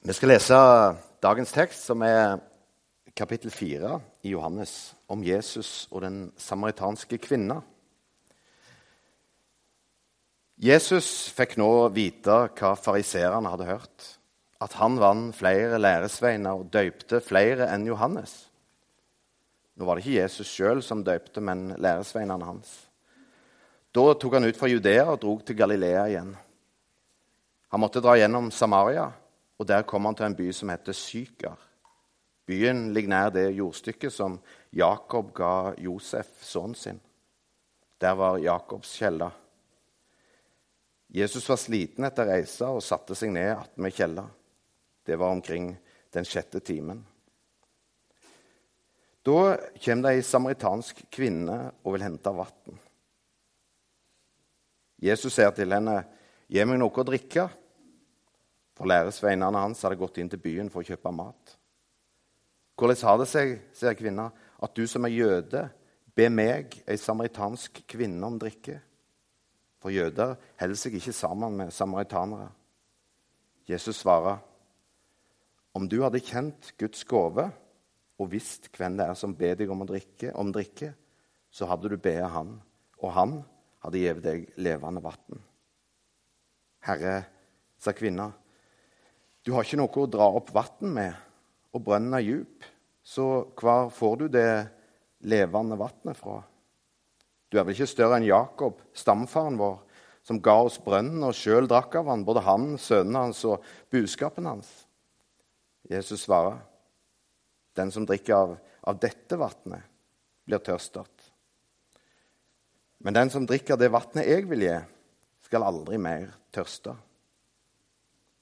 Vi skal lese dagens tekst, som er kapittel 4 i Johannes, om Jesus og den samaritanske kvinna. Jesus fikk nå vite hva fariseerne hadde hørt, at han vant flere læresveiner og døypte flere enn Johannes. Nå var det ikke Jesus sjøl som døypte, men læresveinene hans. Da tok han ut fra Judea og drog til Galilea igjen. Han måtte dra gjennom Samaria og Der kom han til en by som heter Sykar. Byen ligger nær det jordstykket som Jakob ga Josef, sønnen sin. Der var Jakobs kjella. Jesus var sliten etter reisa og satte seg ned attmed kjella. Det var omkring den sjette timen. Da kommer det ei samaritansk kvinne og vil hente vann. Jesus sier til henne, 'Gi meg noe å drikke.' For læresveinene hans hadde gått inn til byen for å kjøpe mat. Hvordan har det seg, sier kvinna, at du som er jøde, ber meg, ei samaritansk kvinne, om drikke? For jøder holder seg ikke sammen med samaritanere. Jesus svarer, om du hadde kjent Guds gave og visst hvem det er som ber deg om, å drikke, om drikke, så hadde du bedt han, og han hadde gitt deg levende vann. Herre, sa kvinna, du har ikke noe å dra opp vann med, og brønnen er djup. Så hvor får du det levende vannet fra? Du er vel ikke større enn Jakob, stamfaren vår, som ga oss brønnen og sjøl drakk av han, både han, sønnene hans og buskapen hans? Jesus svarer, den som drikker av, av dette vannet, blir tørstet. Men den som drikker det vannet jeg vil gi, skal aldri mer tørste.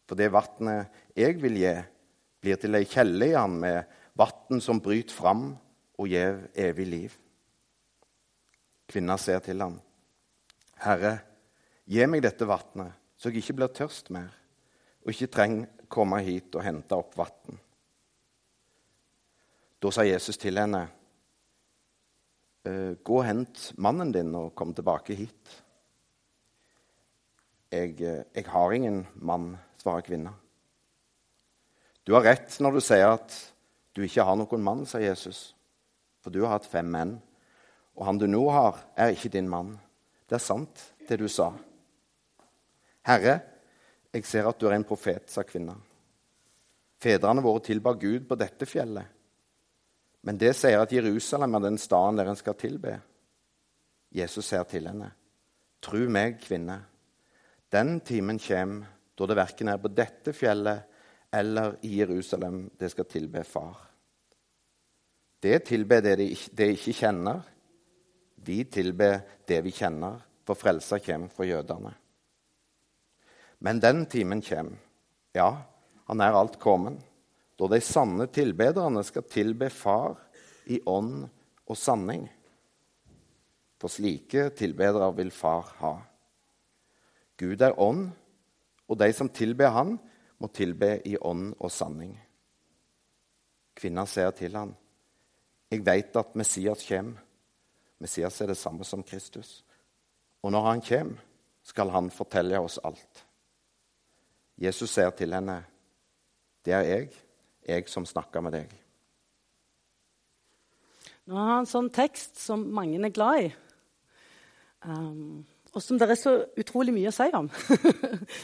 For det vannet jeg vil gi, blir til ei kjelle i han med vann som bryter fram og gir evig liv. Kvinna ser til ham. Herre, gi meg dette vannet, så jeg ikke blir tørst mer, og ikke trenger komme hit og hente opp vann. Da sa Jesus til henne, «Eh, gå og hent mannen din og kom tilbake hit. Jeg, eh, jeg har ingen mann, svarer kvinna. Du har rett når du sier at du ikke har noen mann, sier Jesus. For du har hatt fem menn, og han du nå har, er ikke din mann. Det er sant, det du sa. Herre, jeg ser at du er en profet, sa kvinna. Fedrene våre tilba Gud på dette fjellet. Men det sier at Jerusalem er den staden der en skal tilbe. Jesus ser til henne. Tru meg, kvinne. Den timen kommer da det verken er på dette fjellet eller i Jerusalem det skal tilbe Far. Det tilber det de, de ikke kjenner. Vi tilber det vi kjenner, for frelsa kommer for jødene. Men den timen kommer. Ja, han er alt kommet. Da de sanne tilbederne skal tilbe Far i ånd og sanning. For slike tilbedere vil Far ha. Gud er ånd, og de som tilber Han, må tilbe i ånd og sanning. Kvinna ser til han. Jeg veit at Messias kommer. Messias er det samme som Kristus. Og når han kommer, skal han fortelle oss alt. Jesus sier til henne, 'Det er jeg, jeg som snakker med deg'. Nå har han en sånn tekst som mange er glad i. Um, og som det er så utrolig mye å si om.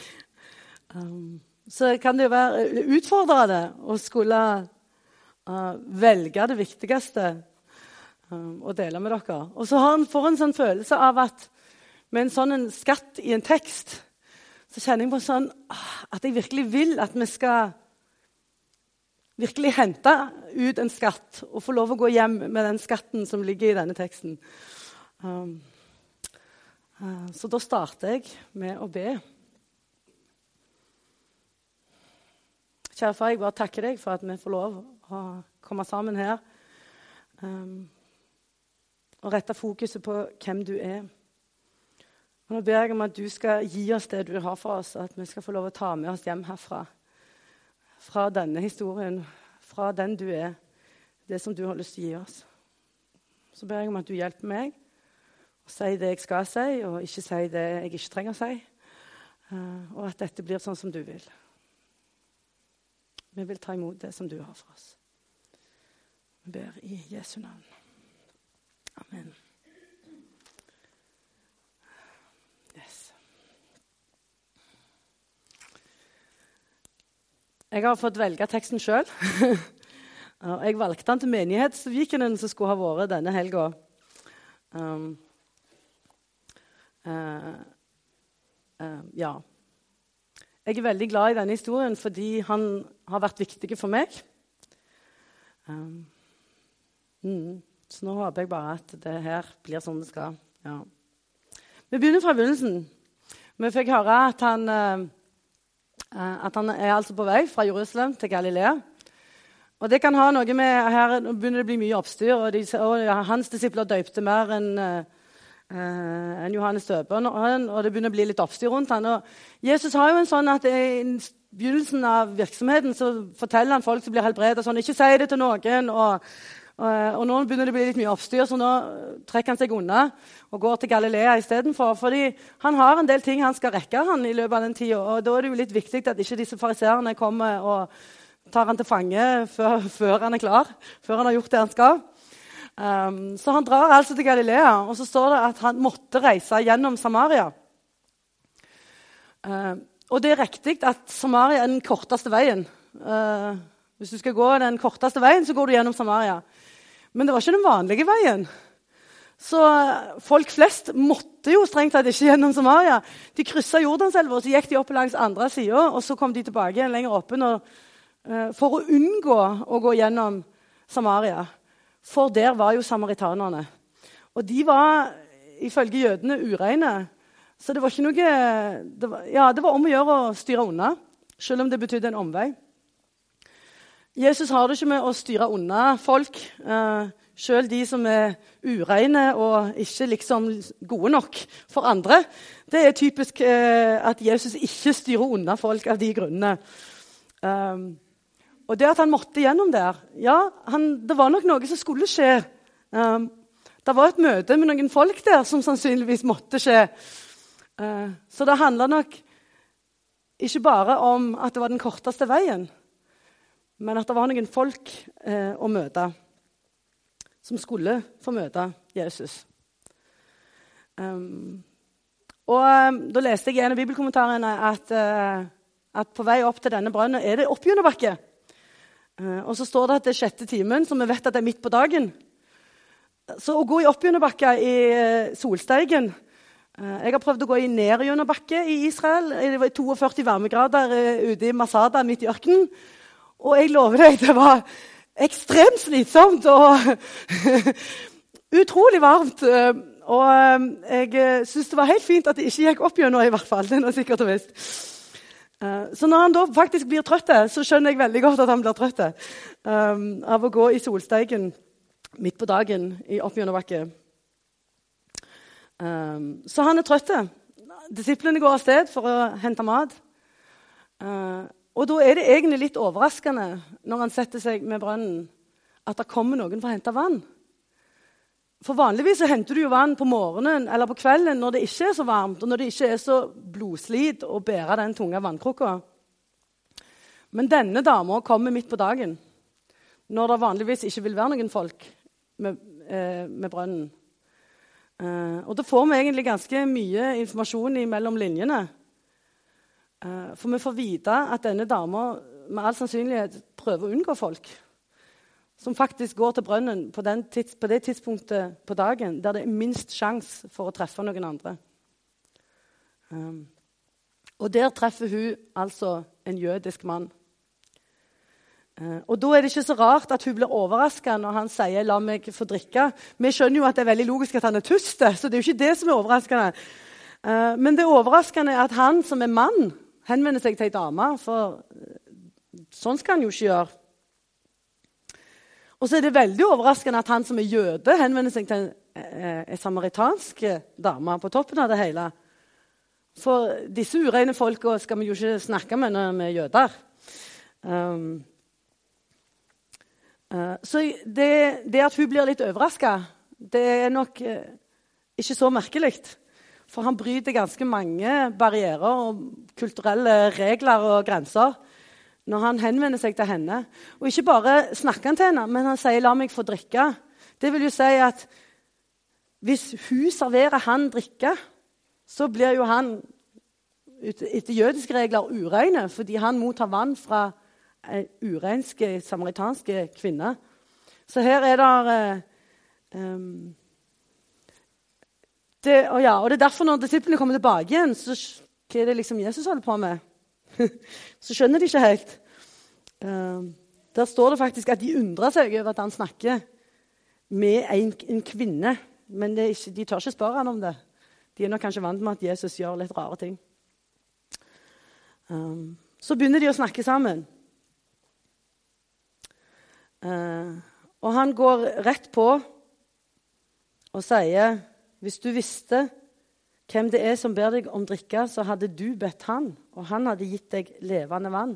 um, så kan det jo være utfordrende å skulle uh, velge det viktigste um, å dele med dere. Og så har han, får en sånn følelse av at med en sånn en skatt i en tekst så kjenner jeg på sånn uh, at jeg virkelig vil at vi skal virkelig hente ut en skatt og få lov å gå hjem med den skatten som ligger i denne teksten. Um, Eh, så da starter jeg med å be. Kjære far, jeg bare takker deg for at vi får lov å komme sammen her um, og rette fokuset på hvem du er. Og nå ber jeg om at du skal gi oss det du har for oss, at vi skal få lov å ta med oss hjem herfra. Fra denne historien, fra den du er, det som du har lyst til å gi oss. Så ber jeg om at du hjelper meg si det jeg skal si, og ikke si det jeg ikke trenger å si. Uh, og at dette blir sånn som du vil. Vi vil ta imot det som du har for oss. Vi ber i Jesu navn. Amen. Yes. Jeg har fått velge teksten sjøl. Jeg valgte den til menighetsvikenen som skulle ha vært denne helga. Um, uh, ja. Jeg er veldig glad i denne historien fordi han har vært viktig for meg. Um, mm, så nå håper jeg bare at det her blir som det skal. Ja. Vi begynner fra begynnelsen. Vi fikk høre at han, uh, at han er altså på vei fra Jerusalem til Galilea. Og det kan ha noe med, Her begynner det å bli mye oppstyr. og, de, og Hans disipler døypte mer enn uh, enn Johannes døperen. Og det begynner å bli litt oppstyr rundt han. Og Jesus har jo en sånn at i begynnelsen av virksomheten så forteller han folk som blir helbredet sånn, ikke si det til noen. og og, og nå begynner det å bli litt mye oppstyr, så nå trekker han seg unna og går til Galilea istedenfor. Fordi han har en del ting han skal rekke han i løpet av den tida. Og da er det jo litt viktig at ikke disse fariseerne kommer og tar han til fange før, før, han er klar, før han har gjort det han skal. Um, så han drar altså til Galilea, og så står det at han måtte reise gjennom Samaria. Uh, og det er riktig at Samaria er den korteste veien. Uh, hvis du skal gå den korteste veien, så går du gjennom Samaria. Men det var ikke den vanlige veien. Så folk flest måtte jo strengt tatt ikke gjennom Samaria. De kryssa Jordanselva, og så gikk de opp langs andre sida, og så kom de tilbake igjen lenger oppe. når uh, for å unngå å gå gjennom Samaria. For der var jo samaritanerne. Og de var ifølge jødene ureine. Så det var ikke noe det var, ja, det var om å gjøre å styre unna, selv om det betydde en omvei. Jesus har det ikke med å styre unna folk, Eh, selv de som er ureine og ikke liksom gode nok for andre. Det er typisk eh, at Jesus ikke styrer unna folk av de grunnene. Um, og det at han måtte gjennom der Ja, han, det var nok noe som skulle skje. Um, det var et møte med noen folk der som sannsynligvis måtte skje. Uh, så det handla nok ikke bare om at det var den korteste veien, men at det var noen folk uh, å møte som skulle få møte Jesus. Um, og um, Da leste jeg i en av bibelkommentarene at, uh, at på vei opp til denne brønnen er det oppgjennombakke. Eh, og så står det at det er sjette timen, så vi vet at det er midt på dagen. Så å gå i oppgjennombakke i eh, solsteigen eh, Jeg har prøvd å gå i nedgjennombakke i Israel. Det var 42 varmegrader ute i Masada, midt i ørkenen. Og jeg lover deg, det var ekstremt slitsomt og utrolig varmt. Og jeg syns det var helt fint at det ikke gikk opp gjennom, i hvert fall. Det er sikkert og visst. Eh, så når han da faktisk blir trøtt, så skjønner jeg veldig godt at han blir trøtt um, av å gå i solsteigen midt på dagen i oppgjennombakke. Um, så han er trøtt. Disiplene går av sted for å hente mat. Uh, og da er det egentlig litt overraskende når han setter seg med brønnen, at det kommer noen for å hente vann. For Vanligvis så henter du jo vann på morgenen eller på kvelden når det ikke er så varmt, og når det ikke er så blodslit å bære den tunge vannkrukka. Men denne dama kommer midt på dagen, når det vanligvis ikke vil være noen folk med, eh, med brønnen. Eh, og da får vi egentlig ganske mye informasjon mellom linjene. Eh, for vi får vite at denne dama med all sannsynlighet prøver å unngå folk som faktisk går til brønnen på, tids, på, det tidspunktet på dagen der det er minst sjanse for å treffe noen andre. Um, og der treffer hun altså en jødisk mann. Uh, og Da er det ikke så rart at hun blir overraska når han sier 'la meg få drikke'. Vi skjønner jo at det er veldig logisk at han er tust, så det er jo ikke det som er overraskende. Uh, men det overraskende er at han som er mann, henvender seg til ei dame. For sånn skal han jo ikke gjøre. Og så er det veldig overraskende at han som er jøde, henvender seg til en, en eh, samaritansk dame på toppen av det hele. For disse ureine folka skal vi jo ikke snakke med når vi er jøder. Um, uh, så det, det, at hun blir litt overraska, det er nok uh, ikke så merkelig. For han bryter ganske mange barrierer og kulturelle regler og grenser når han henvender seg til henne. Og ikke bare snakker han til henne, men han sier 'la meg få drikke'. Det vil jo si at hvis hun serverer han drikke, så blir jo han etter jødiske regler ureine, fordi han mottar vann fra ei urensk samaritanske kvinne. Så her er det um, det, og, ja, og det er derfor når disiplene kommer tilbake igjen, så hva er det liksom Jesus holder på med? så skjønner de ikke helt. Uh, der står det faktisk at de undrer seg over at han snakker med en, en kvinne. Men ikke, de tør ikke spørre han om det. De er nok kanskje vant med at Jesus gjør litt rare ting. Um, så begynner de å snakke sammen. Uh, og han går rett på og sier hvis du visste hvem det er som ber deg om drikke, så hadde du bedt han, og han hadde gitt deg levende vann.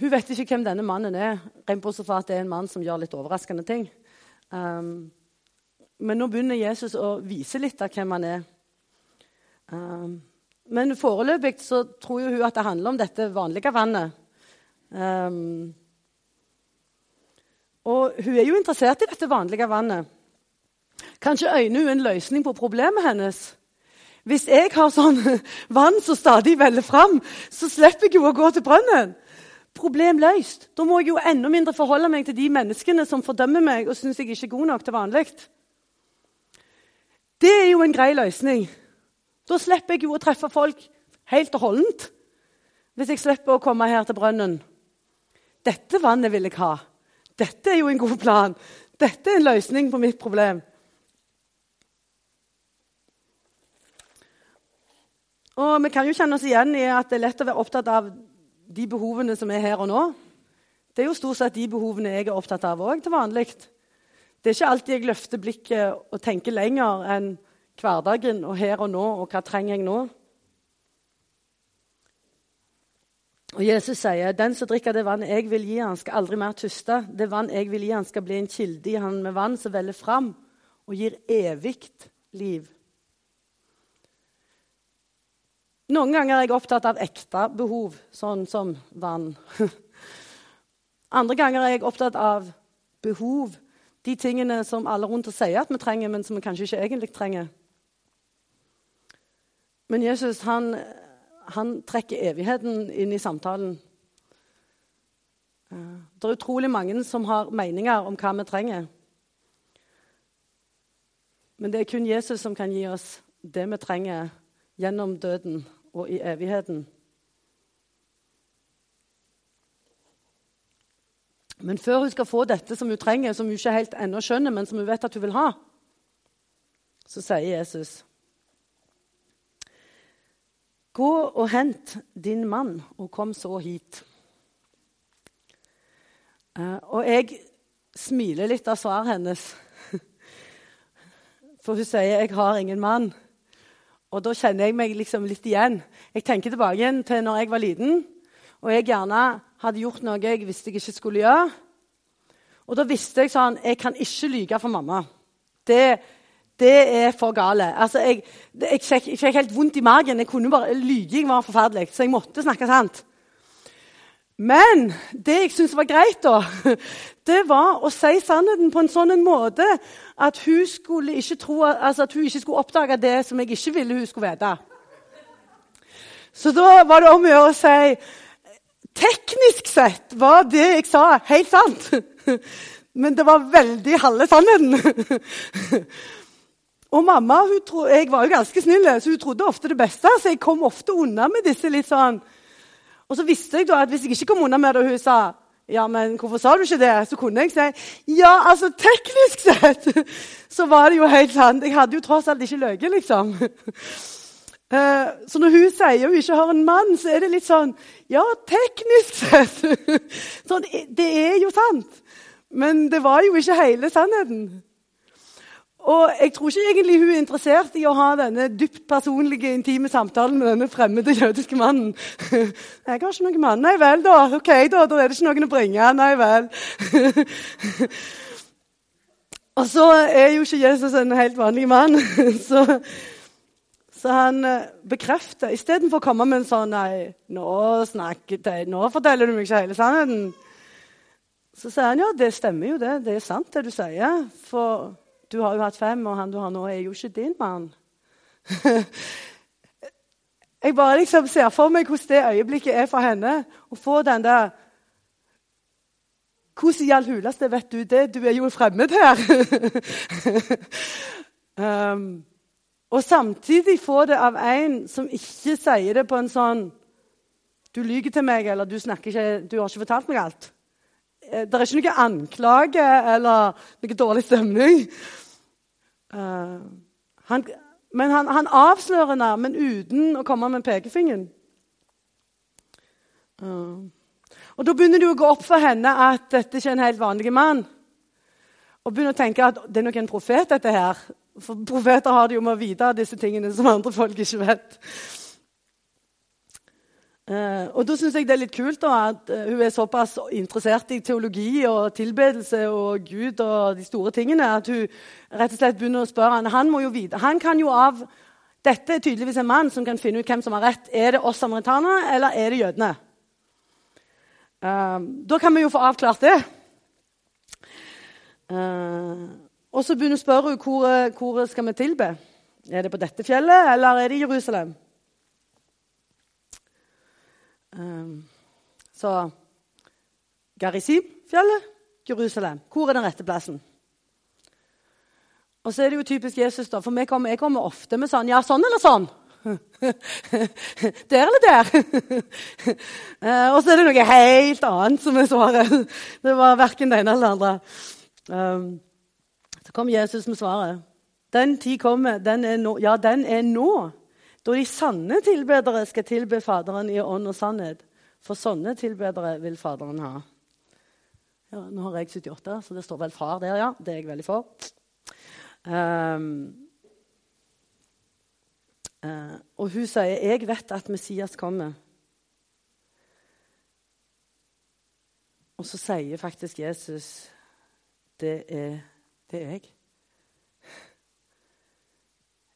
Hun vet ikke hvem denne mannen er, rent bortsett fra at det er en mann som gjør litt overraskende ting. Um, men nå begynner Jesus å vise litt av hvem han er. Um, men foreløpig så tror hun at det handler om dette vanlige vannet. Um, og hun er jo interessert i dette vanlige vannet. Kanskje øyner hun en løsning på problemet hennes. Hvis jeg har sånn vann som stadig veller fram, så slipper jeg jo å gå til brønnen. Problem løst. Da må jeg jo enda mindre forholde meg til de menneskene som fordømmer meg og syns jeg ikke er god nok til vanlig. Det er jo en grei løsning. Da slipper jeg jo å treffe folk helt og holdent. Hvis jeg slipper å komme her til brønnen. Dette vannet vil jeg ha. Dette er jo en god plan. Dette er en løsning på mitt problem. Og Vi kan jo kjenne oss igjen i at det er lett å være opptatt av de behovene som er her og nå. Det er jo stort sett de behovene jeg er opptatt av òg til vanlig. Det er ikke alltid jeg løfter blikket og tenker lenger enn hverdagen og her og nå og hva trenger jeg nå. Og Jesus sier den som drikker det vannet jeg vil gi han skal aldri mer tyste. Det vann jeg vil gi han skal bli en kilde i han med vann som veller fram og gir evig liv. Noen ganger er jeg opptatt av ekte behov, sånn som vann. Andre ganger er jeg opptatt av behov, de tingene som alle rundt oss sier at vi trenger, men som vi kanskje ikke egentlig trenger. Men Jesus han han trekker evigheten inn i samtalen. Eh, det er utrolig mange som har meninger om hva vi trenger. Men det er kun Jesus som kan gi oss det vi trenger gjennom døden og i evigheten. Men før hun skal få dette som hun trenger, som hun ikke helt ennå skjønner, men som hun vet at hun vil ha, så sier Jesus Gå og hent din mann, og kom så hit. Uh, og jeg smiler litt av svaret hennes. For hun sier 'jeg har ingen mann'. Og da kjenner jeg meg liksom litt igjen. Jeg tenker tilbake igjen til når jeg var liten og jeg gjerne hadde gjort noe jeg visste jeg ikke skulle gjøre. Og da visste jeg sånn Jeg kan ikke lyge for mamma. Det, det er for gale. Altså, jeg, jeg, jeg, fikk, helt vondt i magen. Jeg kunne bare, Lyging var forferdelig, så jeg måtte snakke sant. Men det jeg syntes var greit, da, det var å si sannheten på en sånn måte at hun, ikke tro, altså at hun ikke skulle oppdage det som jeg ikke ville hun skulle vite. Så da var det om å gjøre å si Teknisk sett var det jeg sa, helt sant. Men det var veldig halve sannheten. Og mamma tro, jeg var jo ganske snill, så hun trodde ofte det beste. Så jeg kom ofte unna med disse litt sånn Og så visste jeg da at hvis jeg ikke kom unna med det, og hun sa ja, men hvorfor sa du ikke det? Så kunne jeg si ja, altså teknisk sett så var det jo helt sant. Jeg hadde jo tross alt ikke løyet, liksom. Eh, så når hun sier hun ikke har en mann, så er det litt sånn Ja, teknisk sett. Sånn, det er jo sant. Men det var jo ikke hele sannheten. Og jeg tror ikke egentlig hun er interessert i å ha denne dypt personlige, intime samtalen med denne fremmede jødiske mannen. 'Jeg har ikke noen mann.' 'Nei vel, da. Ok, da. Da er det ikke noen å bringe.' 'Nei vel.' Og så er jo ikke Jesus en helt vanlig mann. Så, Så han eh, bekrefter istedenfor å komme med en sånn Nei, nå, snakker, nå forteller du meg ikke hele sannheten. Så sier han ja, det stemmer jo det. Det er sant, det du sier. For du har jo hatt fem, og han du har nå, er jo ikke din mann. jeg bare liksom ser for meg hvordan det øyeblikket er for henne. Å få den der Hvordan i all huleste vet du det? Du er jo fremmed her. um, og samtidig få det av en som ikke sier det på en sånn Du lyver til meg, eller du, ikke, du har ikke fortalt meg alt. Eh, det er ikke noe anklage eller noe dårlig stemning. Uh, han, men han, han avslører henne, men uten å komme med pekefingeren. Uh, og Da begynner det å gå opp for henne at dette ikke er en helt vanlig mann. Og begynner å tenke at det er nok en profet, dette her. For profeter har det jo med å vite disse tingene som andre folk ikke vet. Uh, og da syns jeg det er litt kult da, at uh, hun er såpass interessert i teologi og tilbedelse og Gud og de store tingene at hun rett og slett begynner å spørre han, han må jo vite, han kan jo av Dette er tydeligvis en mann som kan finne ut hvem som har rett. Er det oss samaritanere, eller er det jødene? Uh, da kan vi jo få avklart det. og så begynner hun å spørre hvor, hvor skal vi tilbe. Er det på dette fjellet, eller er det i Jerusalem? Um, så Garizim-fjellet, Jerusalem. Hvor er den rette plassen? Og så er det jo typisk Jesus, da, for kommer, jeg kommer ofte med sånn Ja, sånn eller sånn? der eller der? uh, og så er det noe helt annet som er svaret. det var verken det ene eller det andre. Um, så kom Jesus med svaret. Den tid kommer. Den er nå. Ja, den er nå. Da de sanne tilbedere skal tilbe Faderen i ånd og sannhet. For sånne tilbedere vil Faderen ha. Ja, nå har jeg 78, så det står vel far der, ja. Det er jeg veldig for. Um, uh, og hun sier, 'Jeg vet at Messias kommer'. Og så sier faktisk Jesus, 'Det er, det er jeg'.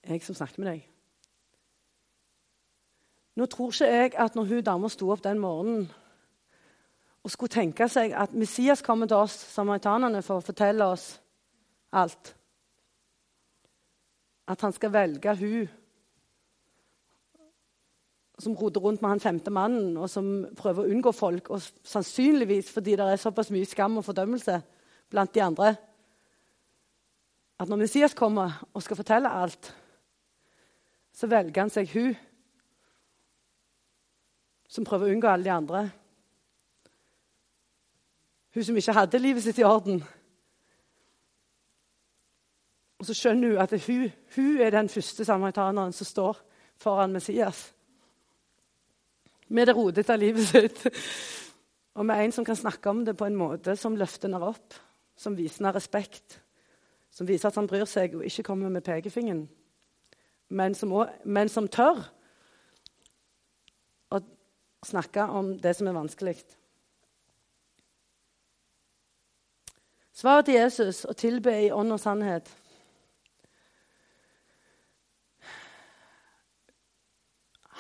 Jeg som snakker med deg. Nå tror ikke jeg at når hun dama sto opp den morgenen og skulle tenke seg at Messias kommer til oss samaritanerne for å fortelle oss alt At han skal velge hun som roter rundt med han femte mannen, og som prøver å unngå folk, og sannsynligvis fordi det er såpass mye skam og fordømmelse blant de andre At når Messias kommer og skal fortelle alt, så velger han seg hun som prøver å unngå alle de andre. Hun som ikke hadde livet sitt i orden. Og så skjønner hun at hun, hun er den første samaritaneren som står foran Messias. Med det rodete livet sitt. Og med en som kan snakke om det på en måte som løfter henne opp, som viser henne respekt, som viser at han bryr seg og ikke kommer med pekefingeren, men som, også, men som tør snakke om det som er vanskelig. Svaret til Jesus å tilbe i ånd og sannhet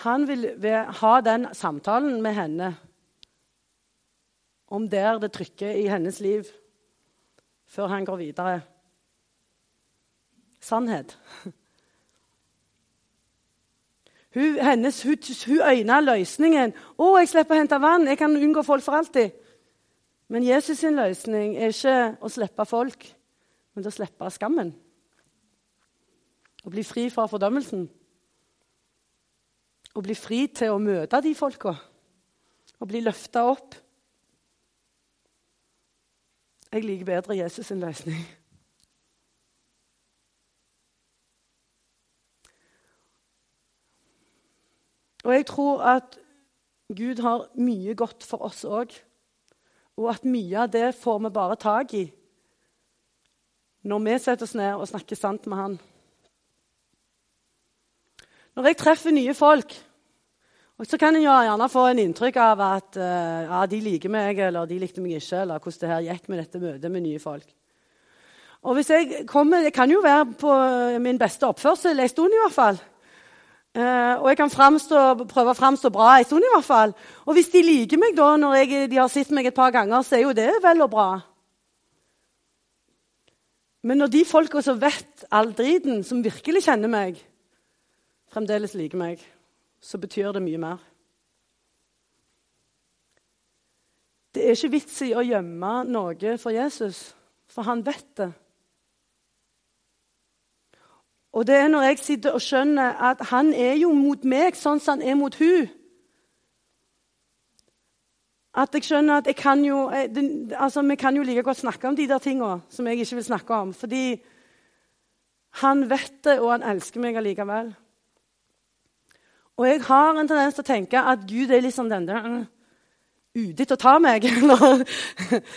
Han vil ha den samtalen med henne om der det trykker i hennes liv, før han går videre. Sannhet. Hun, hennes, hun, hun øyna løsningen. 'Å, jeg slipper å hente vann. Jeg kan unngå folk for alltid.' Men Jesus' sin løsning er ikke å slippe folk, men å slippe skammen. Å bli fri fra fordømmelsen. Å bli fri til å møte de folka. Å bli løfta opp. Jeg liker bedre Jesus' sin løsning. Jeg tror at Gud har mye godt for oss òg. Og at mye av det får vi bare tak i når vi setter oss ned og snakker sant med Han. Når jeg treffer nye folk, så kan jeg gjerne få en inntrykk av at uh, ja, de liker meg, eller de likte meg ikke, eller hvordan det her gikk med dette møtet med nye folk. Og hvis jeg kommer, Det kan jo være på min beste oppførsel en stund, i hvert fall. Uh, og jeg kan fremstå, prøve å framstå bra en stund, i hvert fall. Og hvis de liker meg da, når jeg, de har sett meg et par ganger, så er jo det vel og bra. Men når de folka som vet all driten, som virkelig kjenner meg, fremdeles liker meg, så betyr det mye mer. Det er ikke vits i å gjemme noe for Jesus, for han vet det. Og det er når jeg sitter og skjønner at han er jo mot meg sånn som han er mot hun. At jeg skjønner at jeg kan jo, eh, altså, Vi kan jo like godt snakke om de der tinga som jeg ikke vil snakke om. Fordi han vet det, og han elsker meg allikevel. Og jeg har en tendens til å tenke at Gud er liksom den der ute å ta meg, eller,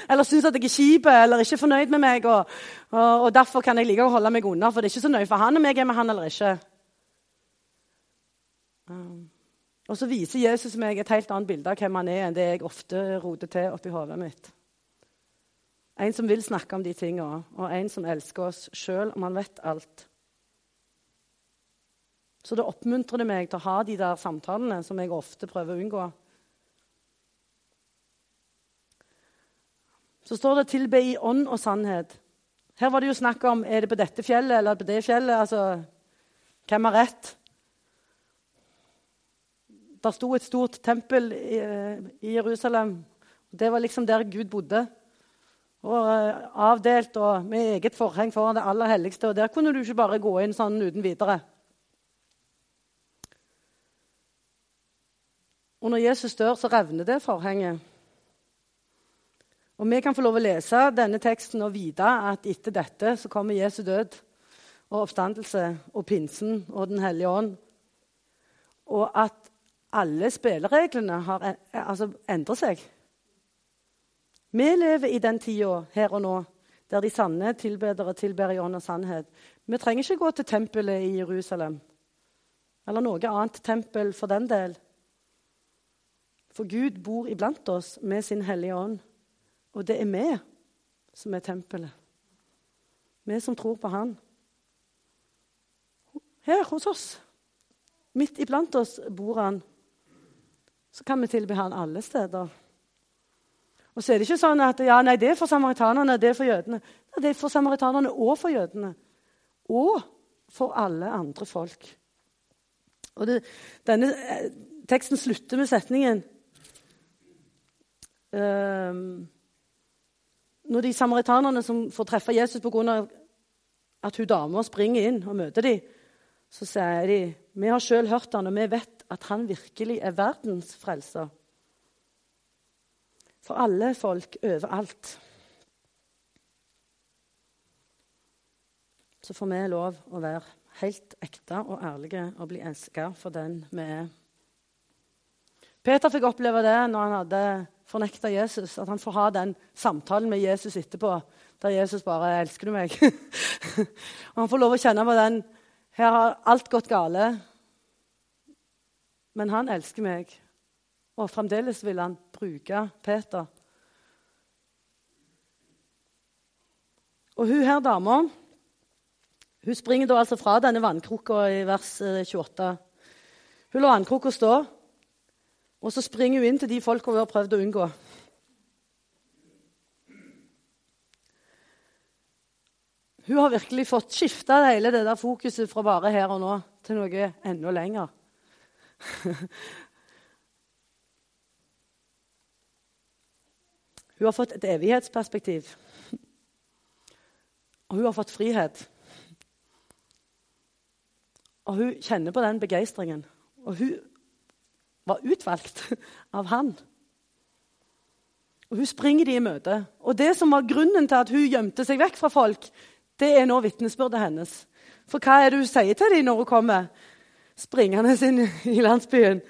eller syns at jeg er kjip eller ikke er fornøyd med meg. Og, og, og, Derfor kan jeg like å holde meg unna, for det er ikke så nøye for han om jeg er med han eller ikke. Um, og så viser Jesus meg et helt annet bilde av hvem han er, enn det jeg ofte roter til oppi hodet mitt. En som vil snakke om de tingene, og en som elsker oss sjøl om han vet alt. Så det oppmuntrer meg til å ha de der samtalene som jeg ofte prøver å unngå. Så står det 'tilbe i ånd og sannhet'. Her var det jo snakk om er det på dette fjellet eller på det fjellet. altså, Hvem har rett? Der sto et stort tempel i, i Jerusalem. Det var liksom der Gud bodde. Og uh, Avdelt og med eget forheng foran det aller helligste. Og Der kunne du ikke bare gå inn sånn uten videre. Og når Jesus dør, så revner det forhenget. Og Vi kan få lov å lese denne teksten og vite at etter dette så kommer Jesu død og oppstandelse og pinsen og Den hellige ånd. Og at alle spillereglene har altså, endrer seg. Vi lever i den tida her og nå der de sanne tilbedere tilber i ånd og sannhet. Vi trenger ikke gå til tempelet i Jerusalem eller noe annet tempel for den del. For Gud bor iblant oss med sin Hellige Ånd. Og det er vi som er tempelet. Vi som tror på Han. Her hos oss, midt iblant oss, bor Han. Så kan vi tilby Han alle steder. Og så er det ikke sånn at ja, nei, det er for samaritanerne, det er for jødene. Det er for samaritanerne og for jødene. Og for alle andre folk. Og det, Denne eh, teksten slutter med setningen um, når de samaritanerne som får treffe Jesus pga. at hun dama springer inn og møter dem, så sier de vi har sjøl hørt han, og vi vet at han virkelig er verdens frelser. For alle folk overalt. Så får vi lov å være helt ekte og ærlige og bli elska for den vi er. Peter fikk oppleve det når han hadde fornekta Jesus, at han får ha den samtalen med Jesus etterpå, der Jesus bare 'Elsker du meg?' og han får lov å kjenne på den 'Her har alt gått gale', men han elsker meg. Og fremdeles vil han bruke Peter. Og hun her dama hun springer da altså fra denne vannkrukka i vers 28. Eh, hun lar vannkrukka stå. Og så springer hun inn til de folka hun har prøvd å unngå. Hun har virkelig fått skifta hele det der fokuset fra bare her og nå til noe enda lenger. hun har fått et evighetsperspektiv. Og hun har fått frihet. Og hun kjenner på den begeistringen. Og hun var utvalgt av han. Og Hun springer de i møte. Og det som var grunnen til at hun gjemte seg vekk fra folk, det er nå vitnesbyrdet hennes. For hva er det hun sier til dem når hun kommer springende inn i landsbyen?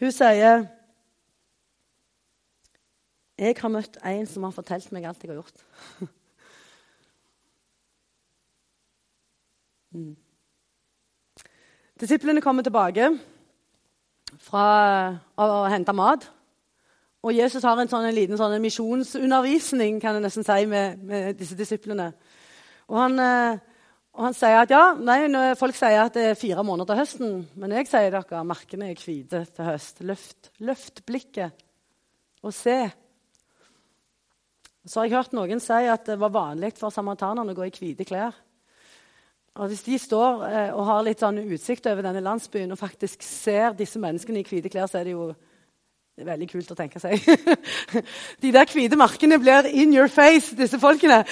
Hun sier Jeg har møtt en som har fortalt meg alt jeg har gjort. mm. Disiplene kommer tilbake fra å, hente mat. Og Jesus har en, sånn, en liten sånn, misjonsundervisning kan jeg nesten si, med, med disse disiplene. Og han, eh, Og han sier at ja, nei, folk sier at det er fire måneder til høsten, men jeg sier dere markene er hvite til høst. Løft, løft blikket og se. Så har jeg hørt noen si at det var vanlig for samaritanerne å gå i hvite klær. Og Hvis de står eh, og har litt sånn utsikt over denne landsbyen og faktisk ser disse menneskene i hvite klær, så er det jo det er veldig kult å tenke seg. De der hvite markene blir in your face, disse folkene.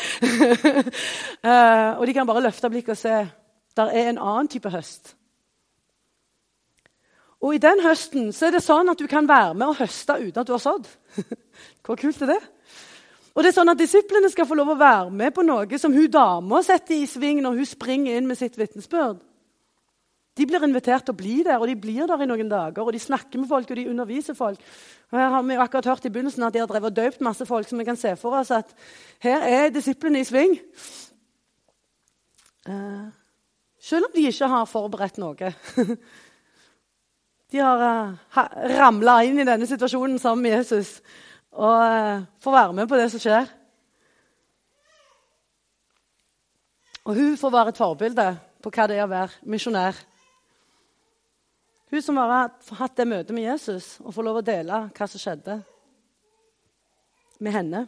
uh, og de kan bare løfte blikket og se. Der er en annen type høst. Og i den høsten så er det sånn at du kan være med og høste uten at du har sådd. Hvor kult er det? Og det er sånn at Disiplene skal få lov å være med på noe som hun dama setter i sving når hun springer inn med sitt vitnesbyrd. De blir invitert til å bli der, og de blir der i noen dager. og De snakker med folk og de underviser folk. Og her har vi akkurat hørt i begynnelsen at de har drevet og døpt masse folk, så vi kan se for oss at her er disiplene i sving. Uh, selv om de ikke har forberedt noe. de har uh, eh, ramla inn i denne situasjonen sammen med Jesus og uh, får være med på det som skjer. Og hun får være et forbilde på hva det er å være misjonær. Hun som har hatt det møtet med Jesus og får lov å dele hva som skjedde med henne.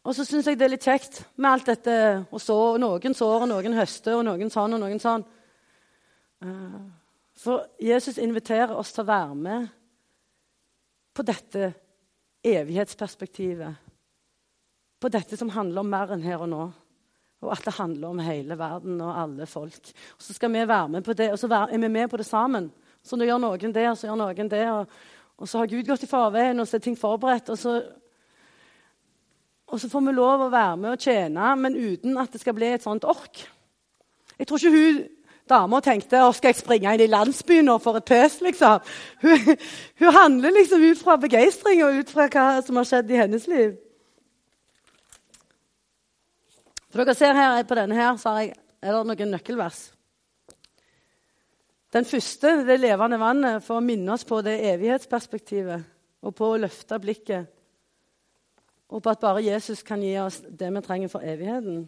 Og så syns jeg det er litt kjekt med alt dette å så. Noen sår, og noen høster, og noen sånn og noen sånn. For Jesus inviterer oss til å være med på dette evighetsperspektivet. På dette som handler om mer enn her og nå og at det handler om hele verden og alle folk. Og Så skal vi være med på det, og så er vi med på det sammen. Så nå gjør noen det, og så gjør noen det. Og, og så har Gud gått i forveien, og så er ting forberedt. Og så, og så får vi lov å være med og tjene, men uten at det skal bli et sånt ork. Jeg tror ikke hun dama tenkte å skal jeg springe inn i landsbyen og få et pøs, liksom. Hun, hun handler liksom ut fra begeistring og ut fra hva som har skjedd i hennes liv. For dere ser her På denne her så jeg, er det noen nøkkelvers. Den første, det levende vannet, for å minne oss på det evighetsperspektivet og på å løfte blikket. Og på at bare Jesus kan gi oss det vi trenger for evigheten.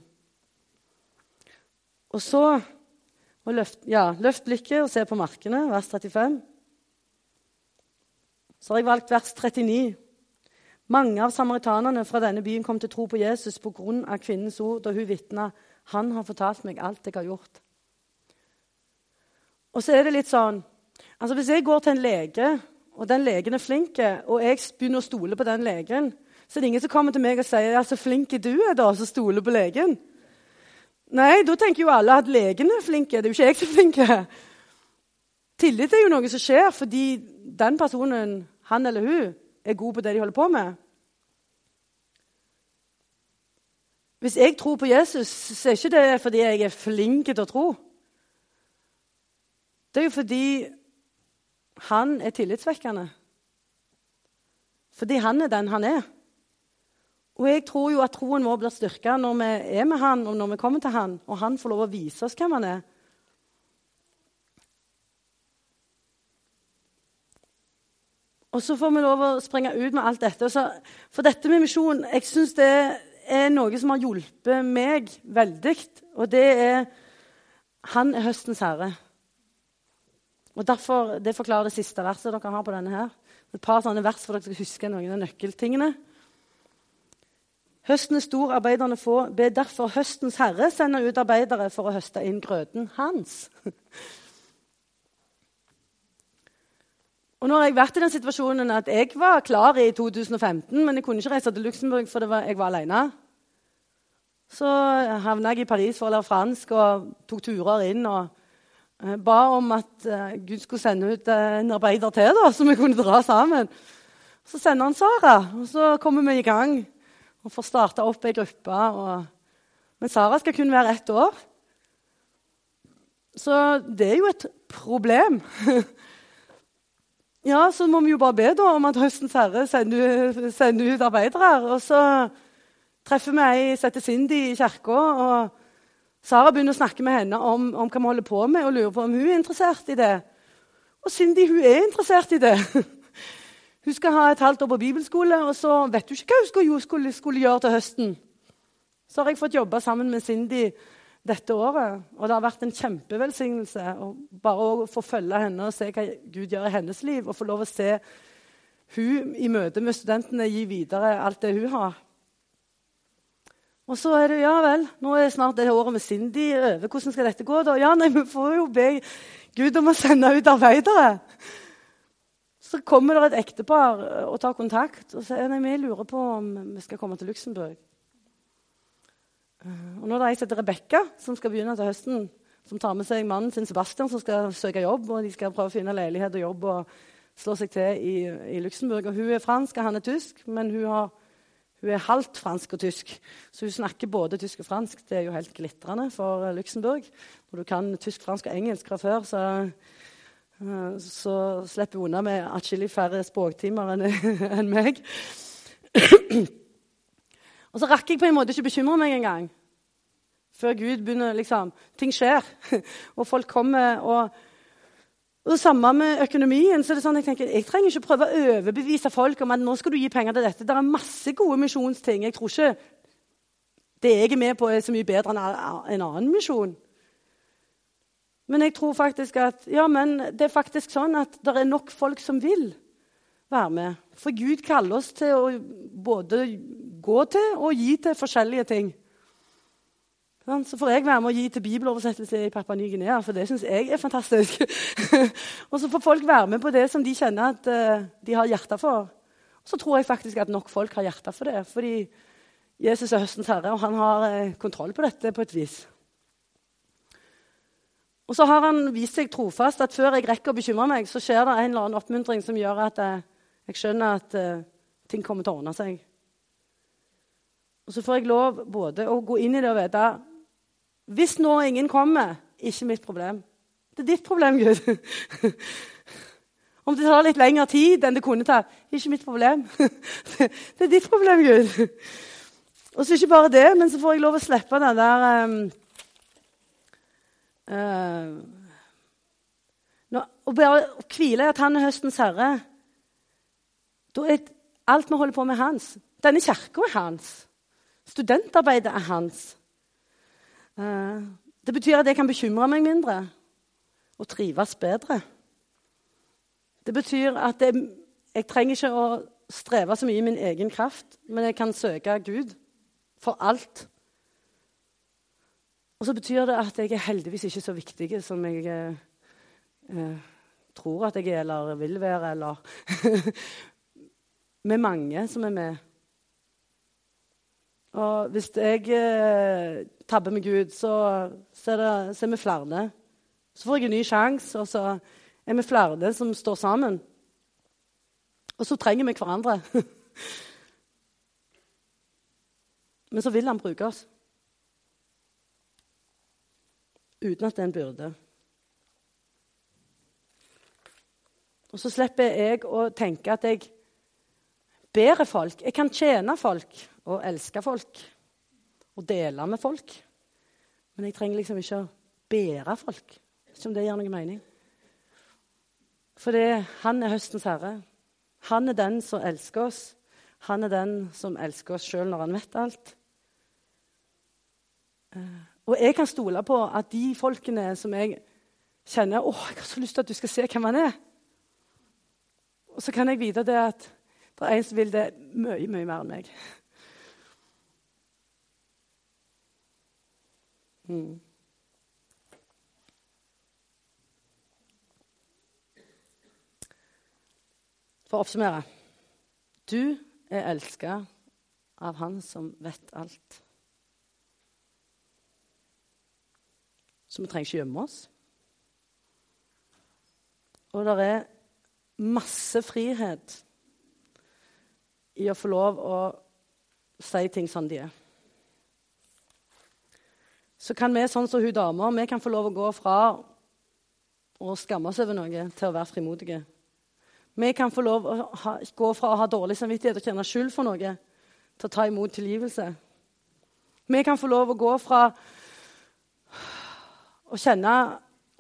Og så løft, ja, løft blikket og se på markene, vers 35. Så har jeg valgt vers 39. Mange av samaritanerne fra denne byen kom til tro på Jesus pga. kvinnens ord da hun vitna han har fortalt meg alt jeg har gjort. Og så er det litt sånn altså Hvis jeg går til en lege, og den legen er flink, og jeg begynner å stole på den legen, så er det ingen som kommer til meg og sier ja, 'Så flink du er, da, som stoler på legen'. Nei, da tenker jo alle at legen er flink. Det er jo ikke jeg som er flink. Tillit er jo noe som skjer fordi den personen, han eller hun, er god på det de holder på med. Hvis jeg tror på Jesus, så er ikke det fordi jeg er flink til å tro. Det er jo fordi han er tillitsvekkende. Fordi han er den han er. Og jeg tror jo at troen vår blir styrka når vi er med han, og når vi kommer til han, og han får lov å vise oss hvem han er. Og så får vi lov å springe ut med alt dette. Så, for dette med misjon jeg synes det er noe som har hjulpet meg veldig. Og det er Han er høstens herre. Og derfor, Det forklarer det siste verset dere har på denne. her. Et par sånne vers for dere skal huske noen av nøkkeltingene. Høsten er stor, arbeiderne få. Be derfor høstens herre sende ut arbeidere for å høste inn grøten hans. Og nå har jeg vært i den situasjonen at jeg var klar i 2015, men jeg kunne ikke reise til Luxembourg fordi jeg var alene. Så havna jeg i Paris for å lære fransk og tok turer inn og eh, ba om at uh, Gud skulle sende ut uh, en arbeider til, da, så vi kunne dra sammen. Så sender han Sara, og så kommer vi i gang og får starta opp ei gruppe. Og... Men Sara skal kun være ett år. Så det er jo et problem. Ja, så må vi jo bare be da, om at høstens herre sender, sender ut arbeidere. Og så treffer vi ei som heter Cindy i kirka. og Sara begynner å snakke med henne om, om, hva vi holder på med, og lurer på om hun er interessert i det. Og Cindy hun er interessert i det. Hun skal ha et halvt år på bibelskole, og så vet hun ikke hva hun skulle, skulle, gjøre til høsten. Så har jeg fått jobbe sammen med Cindy dette året, og det har vært en kjempevelsignelse bare å få følge henne og se hva Gud gjør i hennes liv, og få lov å se hun i møte med studentene gi videre alt det hun har. Og så er det ja vel, nå er det snart det året med Cindy over. Hvordan skal dette gå? da? Ja, nei, Vi får jo be Gud om å sende ut arbeidere. Så kommer det et ektepar og tar kontakt og sier nei, vi lurer på om vi skal komme til Luxembourg. Og nå er det ei som heter Rebekka, som skal begynne til høsten. Som tar med seg mannen sin Sebastian, som skal søke jobb. og De skal prøve å finne leilighet og jobb og slå seg til i, i Luxembourg. Og hun er fransk, og han er tysk, men hun, har, hun, er halvt fransk og tysk. Så hun snakker både tysk og fransk. Det er jo helt glitrende for Luxembourg. Når du kan tysk, fransk og engelsk fra før, så Eh, så slipper hun unna med atskillig færre språktimer enn, en meg. Og så rakk jeg på en måte ikke bekymre meg engang. Før Gud begynner liksom Ting skjer, og folk kommer. og det samme med økonomien. så er det sånn Jeg tenker, jeg trenger ikke prøve å overbevise folk om at nå skal du gi penger til dette. Det er masse gode misjonsting. Jeg tror ikke det jeg er med på, er så mye bedre enn en annen misjon. Men jeg tror faktisk at ja, men det er faktisk sånn at det er nok folk som vil være med. For Gud kaller oss til å både gå til og gi til forskjellige ting. Sånn, så får jeg være med å gi til bibeloversettelse i Papua Ny-Guinea, for det syns jeg er fantastisk. og så får folk være med på det som de kjenner at uh, de har hjerte for. Og så tror jeg faktisk at nok folk har hjerte for det, fordi Jesus er høstens herre, og han har uh, kontroll på dette på et vis. Og så har han vist seg trofast at før jeg rekker å bekymre meg, så skjer det en eller annen oppmuntring som gjør at jeg, jeg skjønner at uh, ting kommer til å ordne seg. Og så får jeg lov både å gå inn i det og vite Hvis nå ingen kommer, ikke mitt problem. Det er ditt problem, Gud. Om det tar litt lengre tid enn det kunne ta, ikke mitt problem. det er ditt problem, Gud. Og så ikke bare det, men så får jeg lov å slippe den der um, Uh, når, å bare hvile i at han er høstens herre Da er alt vi holder på med, hans. Denne kirka er hans. Studentarbeidet er hans. Uh, det betyr at jeg kan bekymre meg mindre og trives bedre. Det betyr at jeg, jeg trenger ikke å streve så mye i min egen kraft, men jeg kan søke Gud for alt og så betyr det at jeg er heldigvis ikke så viktig som jeg eh, eh tror at jeg er eller vil være, eller er mange som er med. Og hvis jeg eh, tabber med Gud, så, så, det, så, er vi flere. Så får jeg en ny sjanse, og så er vi flere som står sammen. Og så trenger vi hverandre. Men så vil han bruke oss. Uten at det er en byrde. Og så slipper jeg å tenke at jeg bærer folk. Jeg kan tjene folk og elske folk og dele med folk. Men jeg trenger liksom ikke å bære folk, ikke om det gir noen mening. For han er høstens herre. Han er den som elsker oss. Han er den som elsker oss sjøl når han vet alt. Uh. Og jeg kan stole på at de folkene som jeg kjenner å, jeg har så lyst til at du skal se hvem han er Og så kan jeg vite det at det er en som vil det mye, mye mer enn meg. Mm. For å oppsummere du er elska av Han som vet alt. Så vi trenger ikke gjemme oss. Og det er masse frihet i å få lov å si ting som de er. Så kan vi, sånn som hun dama, vi kan få lov å gå fra å skamme oss over noe til å være frimodige. Vi kan få lov å ha, gå fra å ha dårlig samvittighet og kjenne skyld for noe, til å ta imot tilgivelse. Vi kan få lov å gå fra å kjenne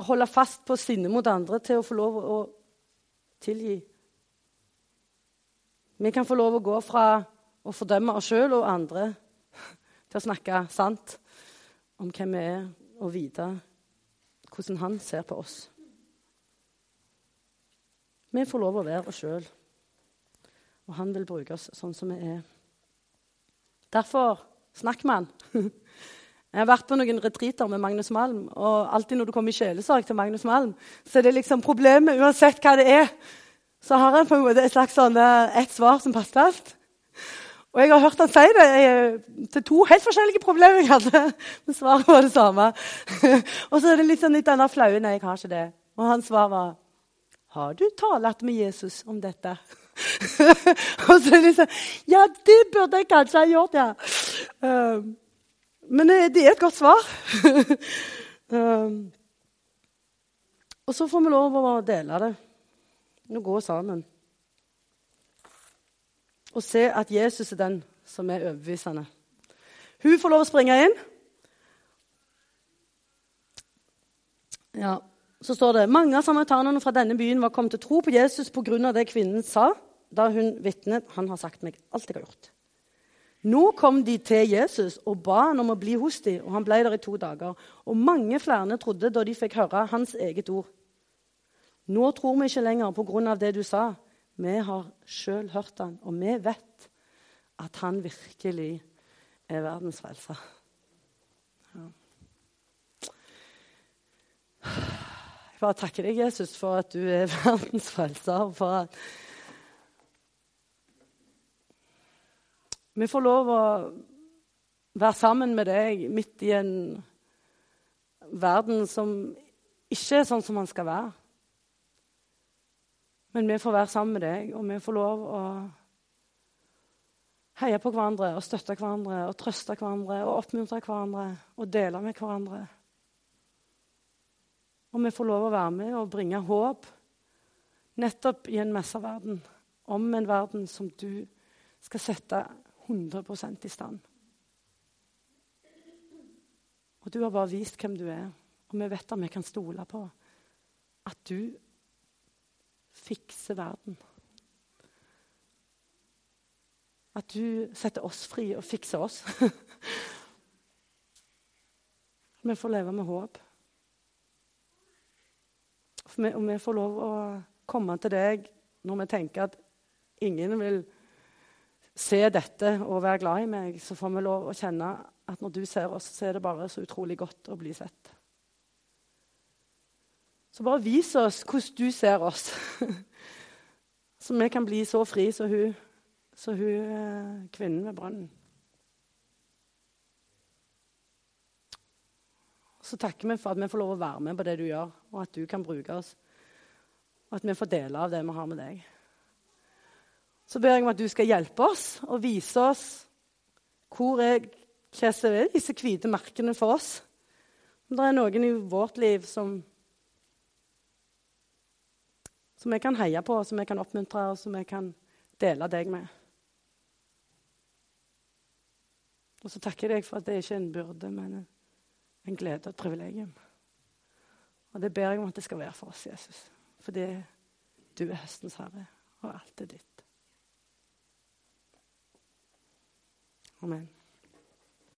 Holde fast på sinnet mot andre til å få lov å tilgi. Vi kan få lov å gå fra å fordømme oss sjøl og andre til å snakke sant om hvem vi er, og vite hvordan han ser på oss. Vi får lov å være oss sjøl, og han vil bruke oss sånn som vi er. Derfor snakk med han. Jeg har vært på noen retreater med Magnus Malm, og alltid når du kommer i sjelesorg til Magnus Malm, så er det liksom problemet uansett hva det er. Så har han på en måte et slags sånn, eh, et svar som passer alt. Og jeg har hørt han si det eh, til to helt forskjellige problemer jeg hadde. Men svaret var det samme. og så er det litt sånn litt denne flaue Nei, jeg har ikke det. Og hans svar var Har du talt med Jesus om dette? og så er det liksom Ja, det burde jeg kanskje ha gjort, ja. Um, men eh, det er et godt svar. um, og så får vi lov å dele det. Nå gå sammen og se at Jesus er den som er overbevisende. Hun får lov å springe inn. Ja, Så står det mange av samaritanerne fra denne byen var kommet til tro på Jesus pga. det kvinnen sa da hun vitnet. Han har sagt meg alt jeg har gjort. Nå kom de til Jesus og ba han om å bli hos dem, og han ble der i to dager. Og mange flere trodde da de fikk høre hans eget ord. Nå tror vi ikke lenger på grunn av det du sa. Vi har sjøl hørt han, og vi vet at han virkelig er verdens frelser. Ja. Jeg bare takker deg, Jesus, for at du er verdens frelser. For at vi får lov å være sammen med deg midt i en verden som ikke er sånn som man skal være. Men vi får være sammen med deg, og vi får lov å heie på hverandre og støtte hverandre og trøste hverandre og oppmuntre hverandre og dele med hverandre. Og vi får lov å være med og bringe håp nettopp i en messeverden, om en verden som du skal sette 100% i stand. Og du har bare vist hvem du er, og vi vet at vi kan stole på at du fikser verden. At du setter oss fri og fikser oss. vi får leve med håp. Og vi får lov å komme til deg når vi tenker at ingen vil se dette og være glad i meg, så får vi lov å kjenne at når du ser oss, så er det bare så utrolig godt å bli sett. Så bare vis oss hvordan du ser oss. Så vi kan bli så fri som hun, så hun eh, kvinnen ved brønnen. Så takker vi for at vi får lov å være med på det du gjør, og at du kan bruke oss. Og at vi får dele av det vi har med deg. Så ber jeg om at du skal hjelpe oss og vise oss hvor er, hva er disse hvite merkene for oss. Om det er noen i vårt liv som som vi kan heie på, som vi kan oppmuntre og som vi kan dele deg med. Og så takker jeg deg for at det ikke er en byrde, men en glede og et privilegium. Og det ber jeg om at det skal være for oss, Jesus. Fordi du er høstens herre, og alt er ditt. Amen.